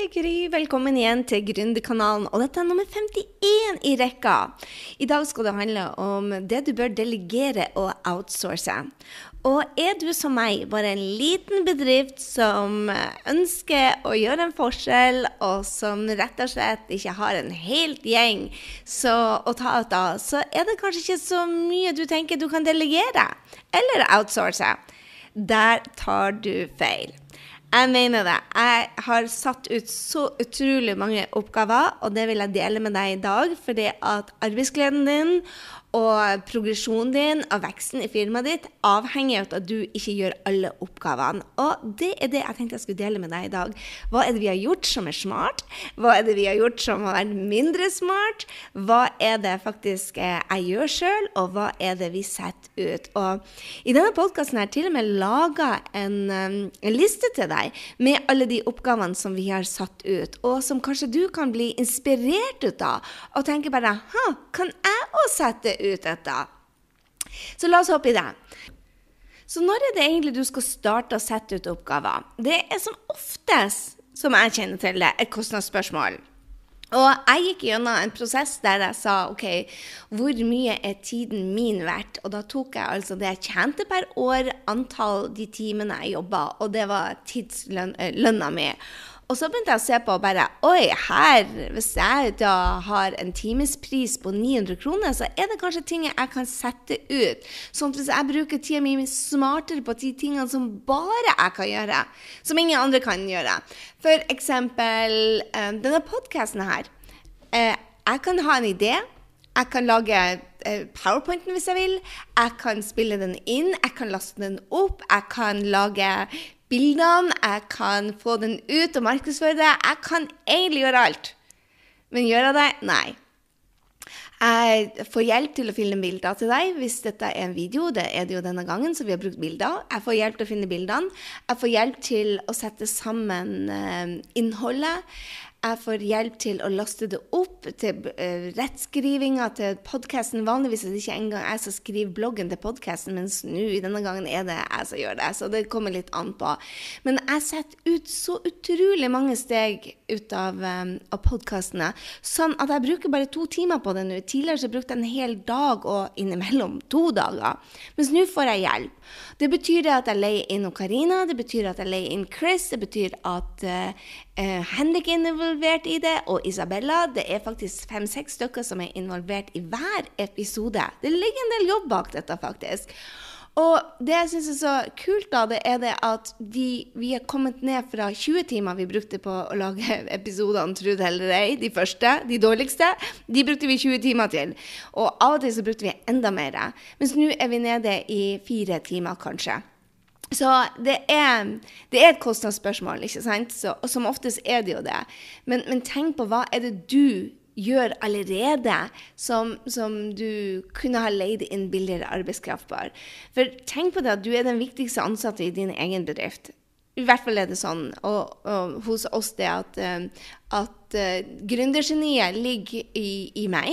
Det Gry. Velkommen igjen til Gründerkanalen. Og dette er nummer 51 i rekka. I dag skal det handle om det du bør delegere og outsource. Og er du som meg, bare en liten bedrift som ønsker å gjøre en forskjell, og som rett og slett ikke har en helt gjeng så, å ta ut av, så er det kanskje ikke så mye du tenker du kan delegere eller outsource. Der tar du feil. Jeg mener det. Jeg har satt ut så utrolig mange oppgaver, og det vil jeg dele med deg i dag, fordi at arbeidsgleden din og progresjonen din og veksten i firmaet ditt avhenger av at du ikke gjør alle oppgavene. Og det er det jeg tenkte jeg skulle dele med deg i dag. Hva er det vi har gjort som er smart? Hva er det vi har gjort som har vært mindre smart? Hva er det faktisk eh, jeg gjør sjøl, og hva er det vi setter ut? Og i denne podkasten har jeg til og med laga en, um, en liste til deg med alle de oppgavene som vi har satt ut, og som kanskje du kan bli inspirert ut av, og tenke bare Hæ, kan jeg òg sette ut dette. Så la oss hoppe i det. Så når er det egentlig du skal starte å sette ut oppgaver? Det er som oftest, som jeg kjenner til det, et kostnadsspørsmål. Og jeg gikk gjennom en prosess der jeg sa OK, hvor mye er tiden min verdt? Og da tok jeg altså det jeg tjente per år, antall de timene jeg jobba, og det var tidslønna mi. Og så begynte jeg å se på bare Oi, her, hvis jeg da har en timespris på 900 kroner, så er det kanskje ting jeg kan sette ut. Sånn at hvis jeg bruker tida mi smartere på de tingene som bare jeg kan gjøre, som ingen andre kan gjøre. For eksempel um, denne podkasten her. Uh, jeg kan ha en idé. Jeg kan lage uh, powerpointen hvis jeg vil. Jeg kan spille den inn. Jeg kan laste den opp. Jeg kan lage bildene, jeg kan få den ut og markedsføre det. Jeg kan egentlig gjøre alt. Men gjør jeg det? Nei. Jeg får hjelp til å finne bilder til deg hvis dette er en video. Det er det jo denne gangen, så vi har brukt bilder. Jeg får hjelp til å finne bildene. Jeg får hjelp til å sette sammen uh, innholdet. Jeg får hjelp til å laste det opp til uh, rettskrivinga til podkasten. Vanligvis er det ikke engang jeg som skriver bloggen til podkasten, mens nå denne gangen er det jeg som gjør det. Så det kommer litt an på. Men jeg setter ut så utrolig mange steg ut av, um, av podkastene, sånn at jeg bruker bare to timer på det nå. Tidligere så brukte jeg en hel dag og innimellom to dager. Mens nå får jeg hjelp. Det betyr at jeg leier inn Karina, det betyr at jeg leier inn Chris, det betyr at uh, Henrik er involvert i det, og Isabella. Det er faktisk fem-seks stykker som er involvert i hver episode. Det ligger en del jobb bak dette, faktisk. Og det jeg syns er så kult, da, det er det at de, vi har kommet ned fra 20 timer vi brukte på å lage episodene, tro det eller ei, de første, de dårligste, de brukte vi 20 timer til. Og av og til så brukte vi enda mer. Mens nå er vi nede i fire timer, kanskje. Så det er, det er, et kostnadsspørsmål, ikke sant? Så, og som oftest er det jo det. Men, men, tenk på hva er det du gjør allerede som, som, du kunne ha leid inn billigere arbeidskraft for. For tenk på det at du er den viktigste ansatte i din egen bedrift. I hvert fall er det sånn og, og hos oss det at, eh, at uh, gründergeniet ligger i, i meg.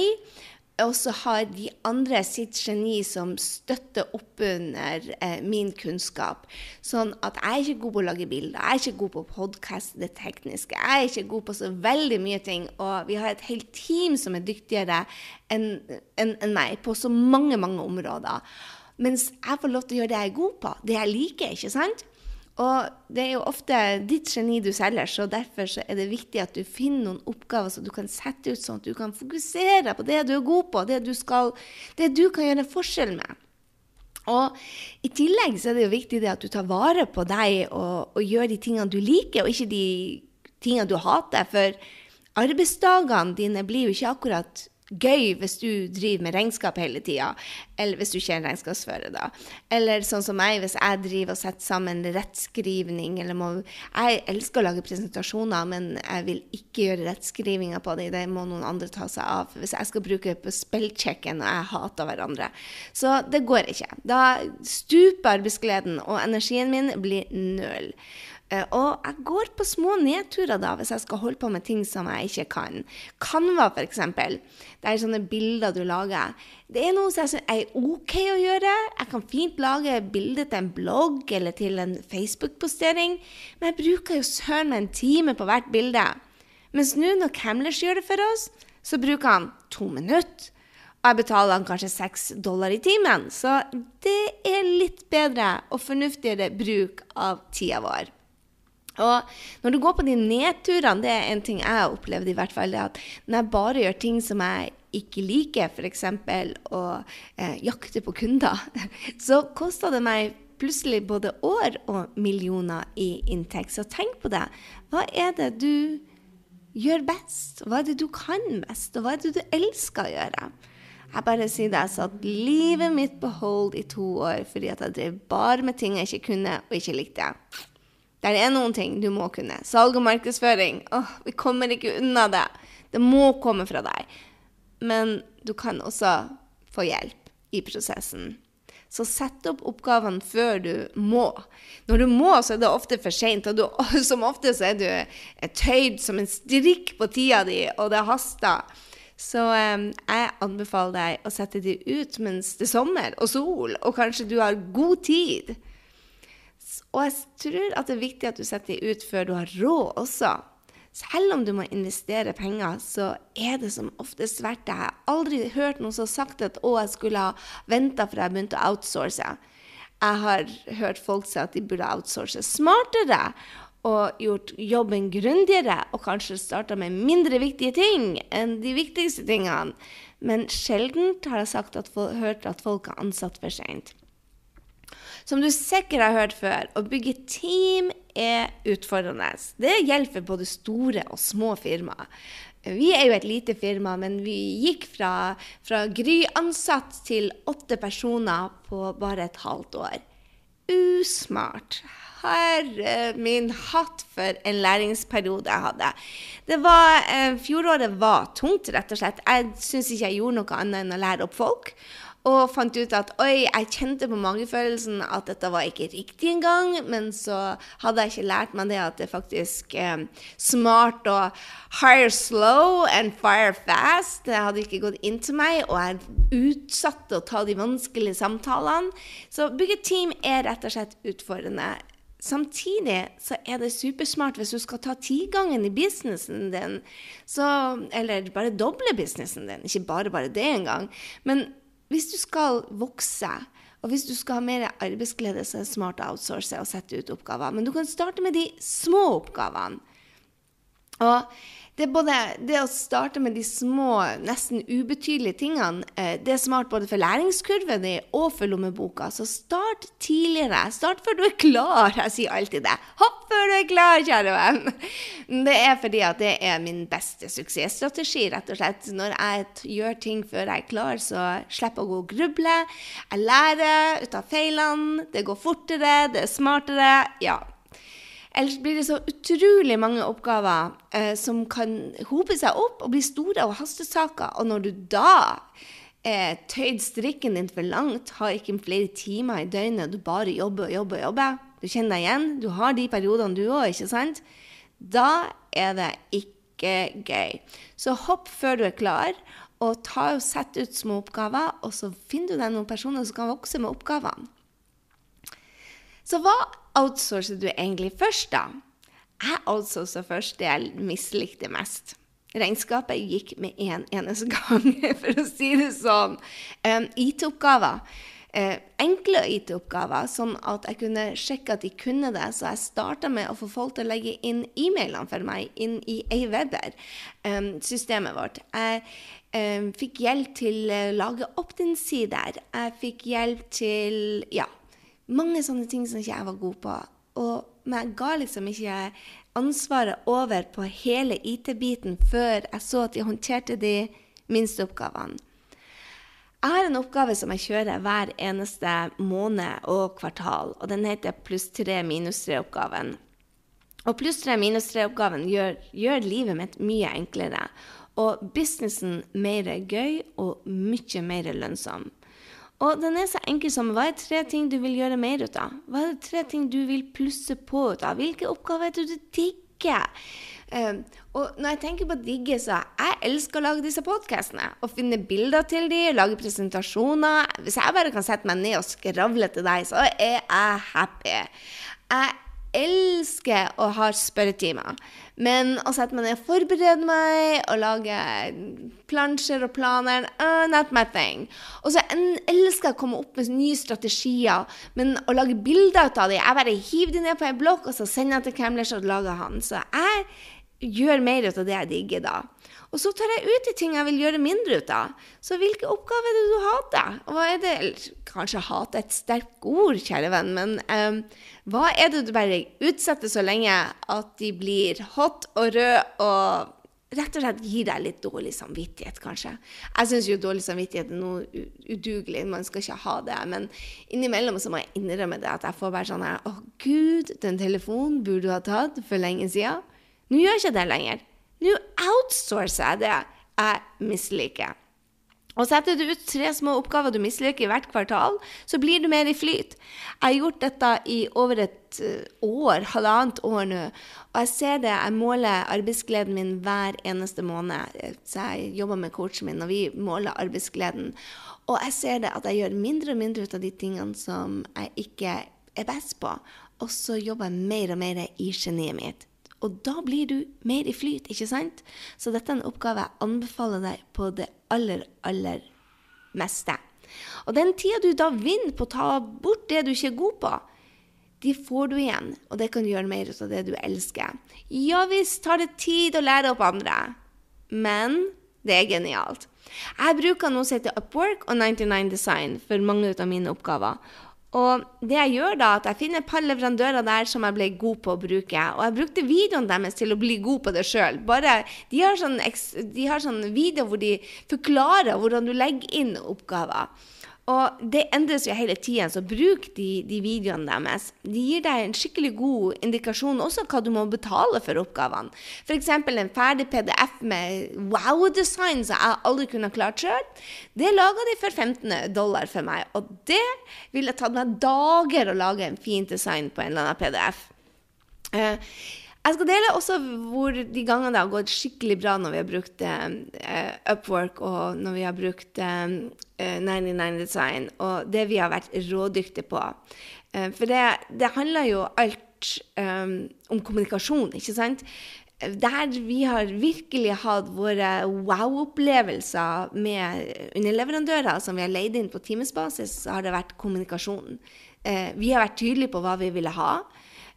Og så har de andre sitt geni som støtter opp under eh, min kunnskap. Sånn at jeg er ikke god på å lage bilder, jeg er ikke god på podkast, det tekniske. Jeg er ikke god på så veldig mye ting. Og vi har et helt team som er dyktigere enn en, en meg på så mange, mange områder. Mens jeg får lov til å gjøre det jeg er god på, det jeg liker, ikke sant? Og det er jo ofte ditt geni du selger, så derfor så er det viktig at du finner noen oppgaver som du kan sette ut, sånn at du kan fokusere på det du er god på, det du, skal, det du kan gjøre en forskjell med. Og I tillegg så er det jo viktig at du tar vare på deg og, og gjør de tingene du liker, og ikke de tingene du hater. For arbeidsdagene dine blir jo ikke akkurat gøy hvis du driver med regnskap hele tida, eller hvis du ikke er en regnskapsfører, da. Eller sånn som meg, hvis jeg driver og setter sammen rettskrivning, eller må Jeg elsker å lage presentasjoner, men jeg vil ikke gjøre rettskrivinga på det. Det må noen andre ta seg av. Hvis jeg skal bruke det på spellchecken, og jeg hater hverandre. Så det går ikke. Da stuper arbeidsgleden, og energien min blir nøl. Eh, og jeg går på små nedturer da, hvis jeg skal holde på med ting som jeg ikke kan. Canva, f.eks. Det er sånne bilder du lager. Det er noe som jeg syns er OK å gjøre. Jeg kan fint lage bilde til en blogg eller til en Facebook-postering, men jeg bruker jo søren meg en time på hvert bilde. Mens nå, når Camlers gjør det for oss, så bruker han to minutter. Og jeg betaler han kanskje seks dollar i timen. Så det er litt bedre og fornuftigere bruk av tida vår. Og når du går på de nedturene, det er en ting jeg har opplevd, i hvert fall, det at når jeg bare gjør ting som jeg ikke liker, f.eks. å eh, jakte på kunder, så koster det meg plutselig både år og millioner i inntekt. Så tenk på det. Hva er det du gjør best? Hva er det du kan best? Og hva er det du elsker å gjøre? Jeg bare sier det, jeg satt livet mitt på hold i to år fordi at jeg drev bare med ting jeg ikke kunne og ikke likte. Det er noen ting du må kunne. Salg og markedsføring. Åh, vi kommer ikke unna det. Det må komme fra deg. Men du kan også få hjelp i prosessen. Så sett opp oppgavene før du må. Når du må, så er det ofte for seint. Og du, som ofte så er du tøyd som en strikk på tida di, og det haster. Så um, jeg anbefaler deg å sette de ut mens det er sommer og sol, og kanskje du har god tid. Og jeg tror at det er viktig at du setter dem ut før du har råd også. Selv om du må investere penger, så er det som oftest verdt det. Jeg har aldri hørt noen som har sagt at å, jeg skulle ha venta for jeg begynte å outsource. Jeg har hørt folk si at de burde outsource smartere og gjort jobben grundigere, og kanskje starta med mindre viktige ting enn de viktigste tingene. Men sjelden har jeg sagt at, hørt at folk har ansatt for seint. Som du sikkert har hørt før, å bygge team er utfordrende. Det gjelder for både store og små firmaer. Vi er jo et lite firma, men vi gikk fra, fra Gry-ansatt til åtte personer på bare et halvt år. Usmart. Herre min hatt for en læringsperiode jeg hadde. Det var, eh, Fjoråret var tungt, rett og slett. Jeg syns ikke jeg gjorde noe annet enn å lære opp folk. Og fant ut at oi, jeg kjente på magefølelsen at dette var ikke riktig engang. Men så hadde jeg ikke lært meg det at det faktisk er eh, smart å hire slow and fire fast. Det hadde ikke gått inn til meg, og jeg utsatte å ta de vanskelige samtalene. Så bygge team er rett og slett utfordrende. Samtidig så er det supersmart hvis du skal ta tigangen i businessen din, så, eller bare doble businessen din. Ikke bare bare det engang. Men hvis du skal vokse, og hvis du skal ha mer arbeidsglede, så er det smart å outsource og sette ut oppgaver. Men du kan starte med de små oppgavene. Og det, både, det, å starte med de små, nesten ubetydelige tingene, eh, det er smart både for læringskurven din og for lommeboka. Så start tidligere. Start før du er klar. Jeg sier alltid det. Hopp før du er klar, kjære venn. Det er fordi at det er min beste suksessstrategi, rett og slett. Når jeg gjør ting før jeg er klar, så slipper jeg å gå og gruble. Jeg lærer ut av feilene. Det går fortere, det er smartere. Ja, Ellers blir det så utrolig mange oppgaver eh, som kan hope seg opp og bli store og hastesaker. Og når du da eh, tøyd strikken din for langt, har ikke flere timer i døgnet, du bare jobber og jobber og jobber, du kjenner deg igjen, du har de periodene du òg, ikke sant? Da er det ikke gøy. Så hopp før du er klar, og ta og sett ut små oppgaver, og så finner du deg noen personer som kan vokse med oppgavene. Så hva outsourcer du egentlig først, da? Jeg outsourcer først det jeg mislikte mest. Regnskapet gikk med en eneste gang, for å si det sånn. Um, IT-oppgaver. Uh, enkle IT-oppgaver, sånn at jeg kunne sjekke at de kunne det. Så jeg starta med å få folk til å legge inn e-mailene for meg inn i Aweber-systemet vårt. Jeg um, fikk hjelp til å lage opt-in-sider. Jeg fikk hjelp til ja, mange sånne ting som ikke jeg var god på. Og, men jeg ga liksom ikke ansvaret over på hele IT-biten før jeg så at de håndterte de minste oppgavene. Jeg har en oppgave som jeg kjører hver eneste måned og kvartal, og den heter pluss tre minus tre-oppgaven. Og pluss tre minus tre-oppgaven gjør, gjør, livet mitt mye enklere, og businessen mer gøy og mye mer lønnsom. Og den er så enkel som hva er tre ting du vil gjøre mer ut av? Hva er tre ting du vil plusse på ut av? Hvilke oppgaver er det du digger? Um, og når jeg tenker på digge, så jeg elsker å lage disse podkastene. Å finne bilder til dem, lage presentasjoner. Hvis jeg bare kan sette meg ned og skravle til deg, så er jeg happy. Jeg elsker å ha spørretimer. Men å sette meg ned og forberede meg og lage plansjer og planer uh, Not my thing. Og så elsker jeg å komme opp med nye strategier, men å lage bilder av dem Jeg bare hiver dem ned på en blokk, og så sender jeg til Kemlers og lager han. Så jeg gjør mer ut av det jeg digger da. Og så tar jeg ut de ting jeg vil gjøre mindre ut av. Så hvilke oppgaver er det du hater? Hva er det Eller kanskje hate et sterkt ord, kjære venn, men um, hva er det du bare utsetter så lenge at de blir hot og røde og rett og slett gir deg litt dårlig samvittighet, kanskje. Jeg syns jo dårlig samvittighet er noe udugelig, man skal ikke ha det. Men innimellom så må jeg innrømme det, at jeg får bare sånn her Å, gud, den telefonen burde du ha tatt for lenge siden. Nå gjør jeg ikke det lenger. Nå outsourcer jeg det jeg misliker. Og setter du ut tre små oppgaver du misliker i hvert kvartal, så blir du mer i flyt. Jeg har gjort dette i over et eh, år, halvannet år nå, og jeg ser det. Jeg måler arbeidsgleden min hver eneste måned. Så jeg jobber med coachen min, og vi måler arbeidsgleden. Og jeg ser det at jeg gjør mindre og mindre ut av de tingene som jeg ikke er best på. Og så jobber jeg mer og mer i geniet mitt. Og da blir du mer i flyt, ikke sant? Så dette er en oppgave jeg anbefaler deg på det aller, aller meste. Og den tida du da vinner på å ta bort det du ikke er god på, de får du igjen, og det kan gjøre mer ut av det du elsker. Ja visst tar det tid å lære opp andre, men det er genialt. Jeg bruker noe som heter Upwork og 99 Design for mange av mine oppgaver. Og det jeg gjør da, at jeg finner et par leverandører der som jeg ble god på å bruke. Og jeg brukte videoen deres til å bli god på det sjøl. De har sånn, de har sånn video hvor de forklarer hvordan du legger inn oppgaver. Og det endres jo hele tida, så bruk de, de, videoene deres. De gir deg en skikkelig god indikasjon også hva du må betale for oppgavene. F.eks. en ferdig PDF med wow-design som jeg aldri kunne klart sjøl. Det laga de for 15 dollar for meg, og det ville tatt meg dager å lage en fin design på en eller annen PDF. Uh, jeg skal dele også hvor de gangene det har gått skikkelig bra når vi har brukt uh, Upwork og når vi har brukt eh, 99 Design, og det vi har vært rådyktige på. Uh, for det, det, handler jo alt um, om kommunikasjon, ikke sant? Der vi har virkelig hatt våre wow-opplevelser med underleverandører som vi har leid inn på timesbasis, har det vært kommunikasjon. vi har vært tydelige på hva vi ville ha.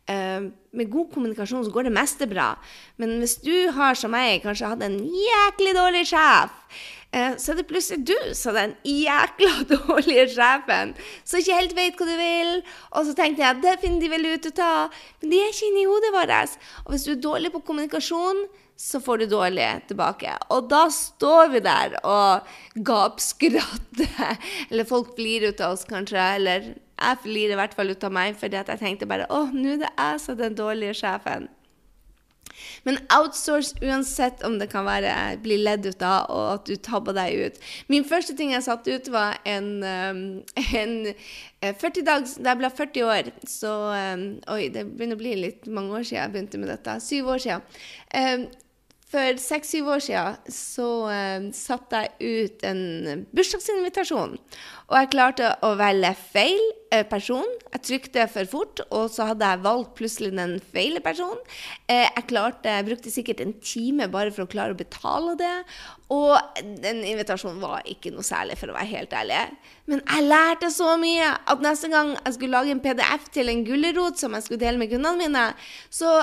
Uh, med god kommunikasjon så går det meste bra. Men hvis du har, som meg, kanskje hatt en jæklig dårlig sjef, så er det plutselig du som den jækla dårlige sjefen, som ikke helt vet hva du vil. Og så tenkte jeg at det finner de vel ut å ta, men de er ikke inni hodet vårt. Og hvis du er dårlig på kommunikasjon, så får du dårlig tilbake. Og da står vi der og gapskratter. Eller folk flirer ut av oss, kanskje. Eller jeg flirer i hvert fall ut av meg, fordi jeg tenkte bare å, nå er det jeg som er den dårlige sjefen. Men outsource uansett om det kan være bli ledd ut av, og at du tabber deg ut. Min første ting jeg satte ut, var en, um, en 40 dags, Da jeg ble 40 år, så um, Oi, det begynner å bli litt mange år siden jeg begynte med dette. Syv år siden. For seks-syv år siden så uh, satte jeg ut en bursdagsinvitasjon. Og jeg klarte å velge feil person. Jeg trykte for fort, og så hadde jeg valgt plutselig den feile personen. Uh, jeg, klarte, jeg brukte sikkert en time bare for å klare å betale det. Og den invitasjonen var ikke noe særlig, for å være helt ærlig. Men jeg lærte så mye at neste gang jeg skulle lage en PDF til en gulrot som jeg skulle dele med kundene mine, så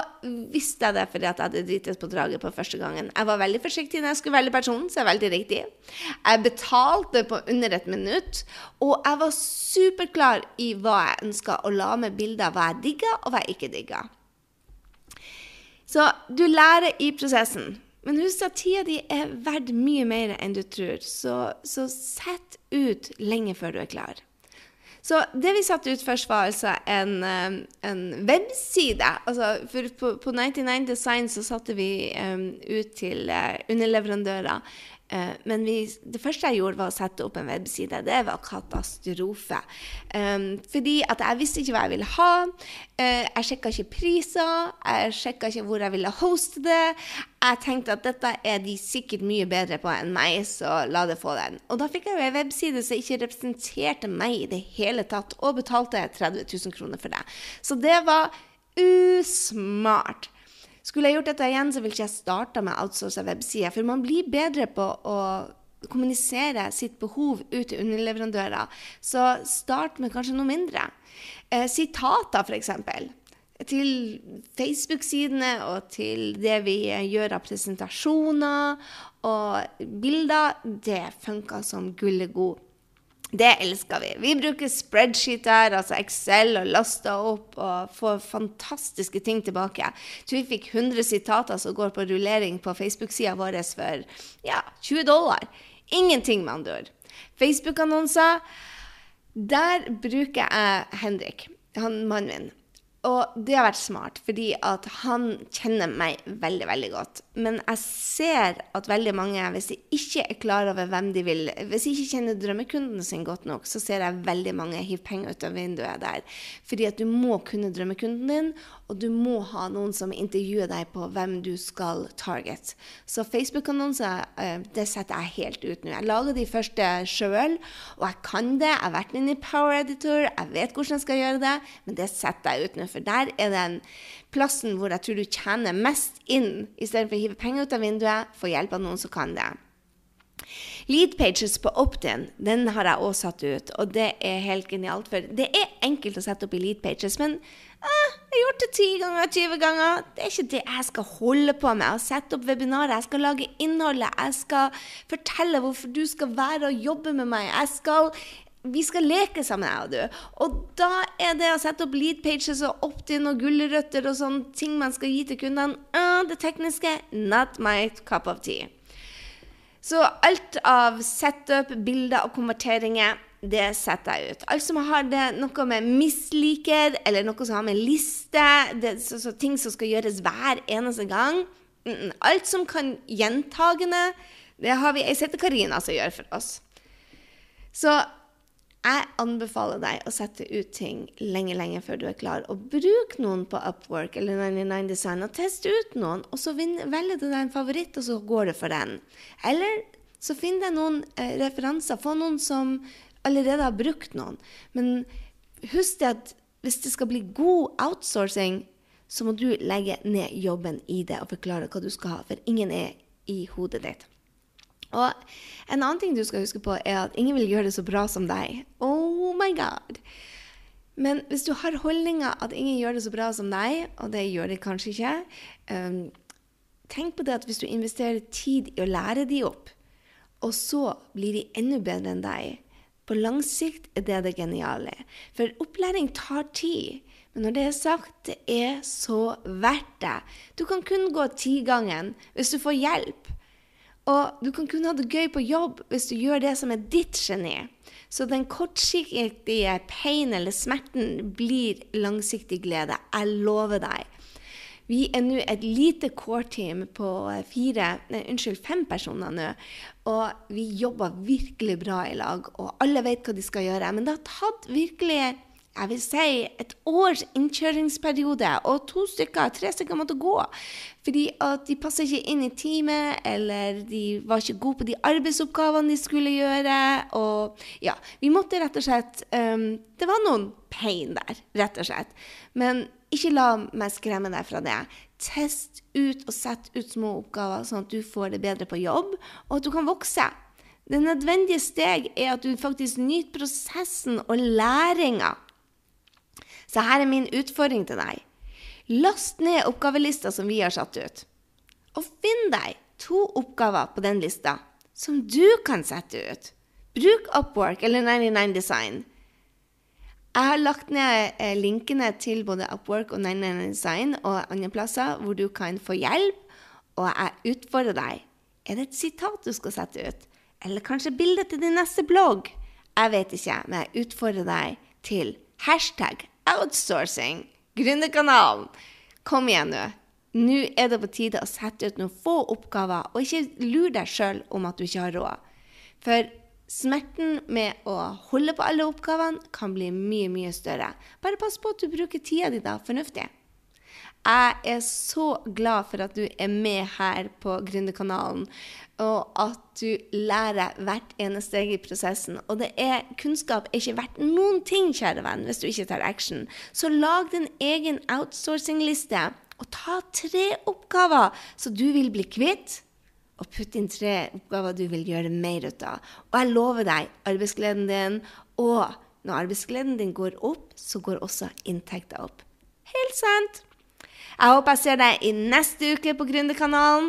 visste jeg det fordi at jeg hadde dritet på draget på første gangen. Jeg var veldig forsiktig når jeg skulle velge personen, så jeg veldig riktig. Jeg betalte på under et minutt, og jeg var superklar i hva jeg ønska, å la med bilder av hva jeg digga, og hva jeg ikke digga. Så du lærer i prosessen. Men husk at tida di er verdt mye mer enn du tror, så, så sett ut lenge før du er klar. Så det vi satte ut først, var altså en, um, en webside. Altså for på, på 99 Design så satte vi um, ut til uh, underleverandører men vi, det første jeg gjorde, var å sette opp en webside. Det var katastrofe. Um, fordi at jeg visste ikke hva jeg ville ha. Uh, jeg sjekka ikke priser. Jeg sjekka ikke hvor jeg ville hoste det. Jeg tenkte at dette er de sikkert mye bedre på enn meg, så la det få den. Og da fikk jeg jo en webside som ikke representerte meg i det hele tatt, og betalte 30 000 kroner for det. Så det var usmart. Skulle jeg gjort dette igjen, så ville ikke jeg starta med outsourca websider. For man blir bedre på å kommunisere sitt behov ut til underleverandører. Så start med kanskje noe mindre. Eh, sitater, f.eks. Til Facebook-sidene og til det vi gjør av presentasjoner og bilder. Det funker som gullet god. Det elsker vi. Vi bruker spreadsheeter, altså Excel, og laster opp og får fantastiske ting tilbake. Så vi fikk 100 sitater som går på rullering på Facebook-sida vår for ja, 20 dollar. Ingenting, med andre ord. Facebook-annonser, der bruker jeg Henrik, han mannen min. Og det har vært smart, fordi at han kjenner meg veldig, veldig godt. Men jeg ser at veldig mange, hvis de ikke er klar over hvem de vil Hvis de ikke kjenner drømmekunden sin godt nok, så ser jeg veldig mange hive penger ut av vinduet der. Fordi at du må kunne drømmekunden din, og du må ha noen som intervjuer deg på hvem du skal target. Så Facebook-annonser, eh, det setter jeg helt ut nå. Jeg lager de første sjøl, og jeg kan det. Jeg har vært inne i Power Editor, jeg vet hvordan jeg skal gjøre det, men det setter jeg ut nå. For der er den plassen hvor jeg tror du tjener mest inn, istedenfor å hive penger ut av vinduet, få hjelp av noen som kan det. Lead pages på Optin den har jeg også satt ut, og det er helt genialt. For det er enkelt å sette opp i lead pages, men eh, jeg har gjort det 10 ganger, 20 ganger. Det er ikke det jeg skal holde på med. Å sette opp webinarer. Jeg skal lage innholdet. Jeg skal fortelle hvorfor du skal være og jobbe med meg. Jeg skal vi skal leke sammen, jeg og du. Og da er det å sette opp lead pages og opt-in og gulrøtter og sånne ting man skal gi til kundene, uh, det tekniske not my cup of tea. Så alt av setup, bilder og konverteringer, det setter jeg ut. Alt som har det noe med misliker, eller noe som har med liste, det, så, så ting som skal gjøres hver eneste gang Alt som kan gjentagende, det har vi ei som Karina som gjør for oss. Så jeg anbefaler deg å sette ut ting lenge, lenge før du er klar. Og bruk noen på Upwork eller 99 Design og test ut noen. Og så velger du deg en favoritt, og så går det for den. Eller så finn deg noen eh, referanser. Få noen som allerede har brukt noen. Men husk det at hvis det skal bli god outsourcing, så må du legge ned jobben i det og forklare hva du skal ha. For ingen er i hodet ditt. Og en annen ting du skal huske på, er at ingen vil gjøre det så bra som deg. Oh my god! Men hvis du har holdninga at ingen gjør det så bra som deg, og det gjør de kanskje ikke, um, tenk på det at hvis du investerer tid i å lære de opp, og så blir de enda bedre enn deg, på lang sikt er det det geniale. For opplæring tar tid. Men når det er sagt, det er så verdt det. Du kan kun gå tigangen hvis du får hjelp. Og du kan kunne ha det gøy på jobb hvis du gjør det som er ditt geni. Så den kortsiktige pain eller smerten blir langsiktig glede. Jeg lover deg. Vi er nå et lite core-team på fire, nei, unnskyld, fem personer nå. Og vi jobber virkelig bra i lag, og alle vet hva de skal gjøre. Men det har tatt virkelig jeg vil si et års innkjøringsperiode, og to stykker, tre stykker måtte gå. Fordi at de passa ikke inn i teamet, eller de var ikke gode på de arbeidsoppgavene de skulle gjøre. Og ja, vi måtte rett og slett um, Det var noen pain der, rett og slett. Men ikke la meg skremme deg fra det. Test ut og sett ut små oppgaver, sånn at du får det bedre på jobb, og at du kan vokse. Det nødvendige steg er at du faktisk nyter prosessen og læringa. Så her er min utfordring til deg. Last ned oppgavelista som vi har satt ut. Og finn deg to oppgaver på den lista som du kan sette ut. Bruk Upwork eller 99 Design. Jeg har lagt ned eh, linkene til både Upwork og 99 Design og andre plasser hvor du kan få hjelp og jeg utfordrer deg. Er det et sitat du skal sette ut? Eller kanskje bilde til din neste blogg? Jeg vet ikke, men jeg utfordrer deg til hashtag outsourcing. Gründerkanalen. Kom igjen nå. Nå er det på tide å sette ut noen få oppgaver, og ikke lur deg sjøl om at du ikke har råd. For smerten med å holde på alle oppgavene kan bli mye, mye større. Bare pass på at du bruker tida di da fornuftig. Jeg er så glad for at du er med her på Gründerkanalen, og at du lærer hvert eneste steg i prosessen. Og det er, kunnskap er ikke verdt noen ting, kjære venn, hvis du ikke tar action. Så lag din egen outsourcing-liste, og ta tre oppgaver så du vil bli kvitt og putt inn tre oppgaver du vil gjøre mer ut av. Og jeg lover deg, arbeidsgleden din Og når arbeidsgleden din går opp, så går også inntekta opp. Helt sant! Jeg håper jeg ser deg i neste uke på Gründerkanalen.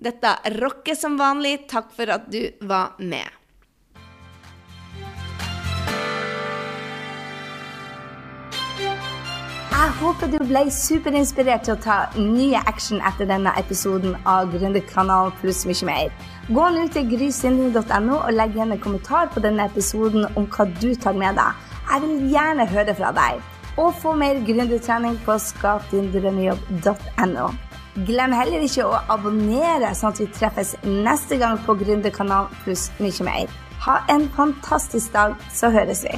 Dette rocker som vanlig. Takk for at du var med. Jeg håper du ble superinspirert til å ta nye action etter denne episoden av Gründerkanalen pluss mye mer. Gå nå til grysynding.no og legg igjen en kommentar på denne episoden om hva du tar med deg. Jeg vil gjerne høre fra deg og få mer gründertrening på skapdindrømmejobb.no. Glem heller ikke å abonnere, sånn at vi treffes neste gang på Gründerkanalen pluss mye mer. Ha en fantastisk dag, så høres vi.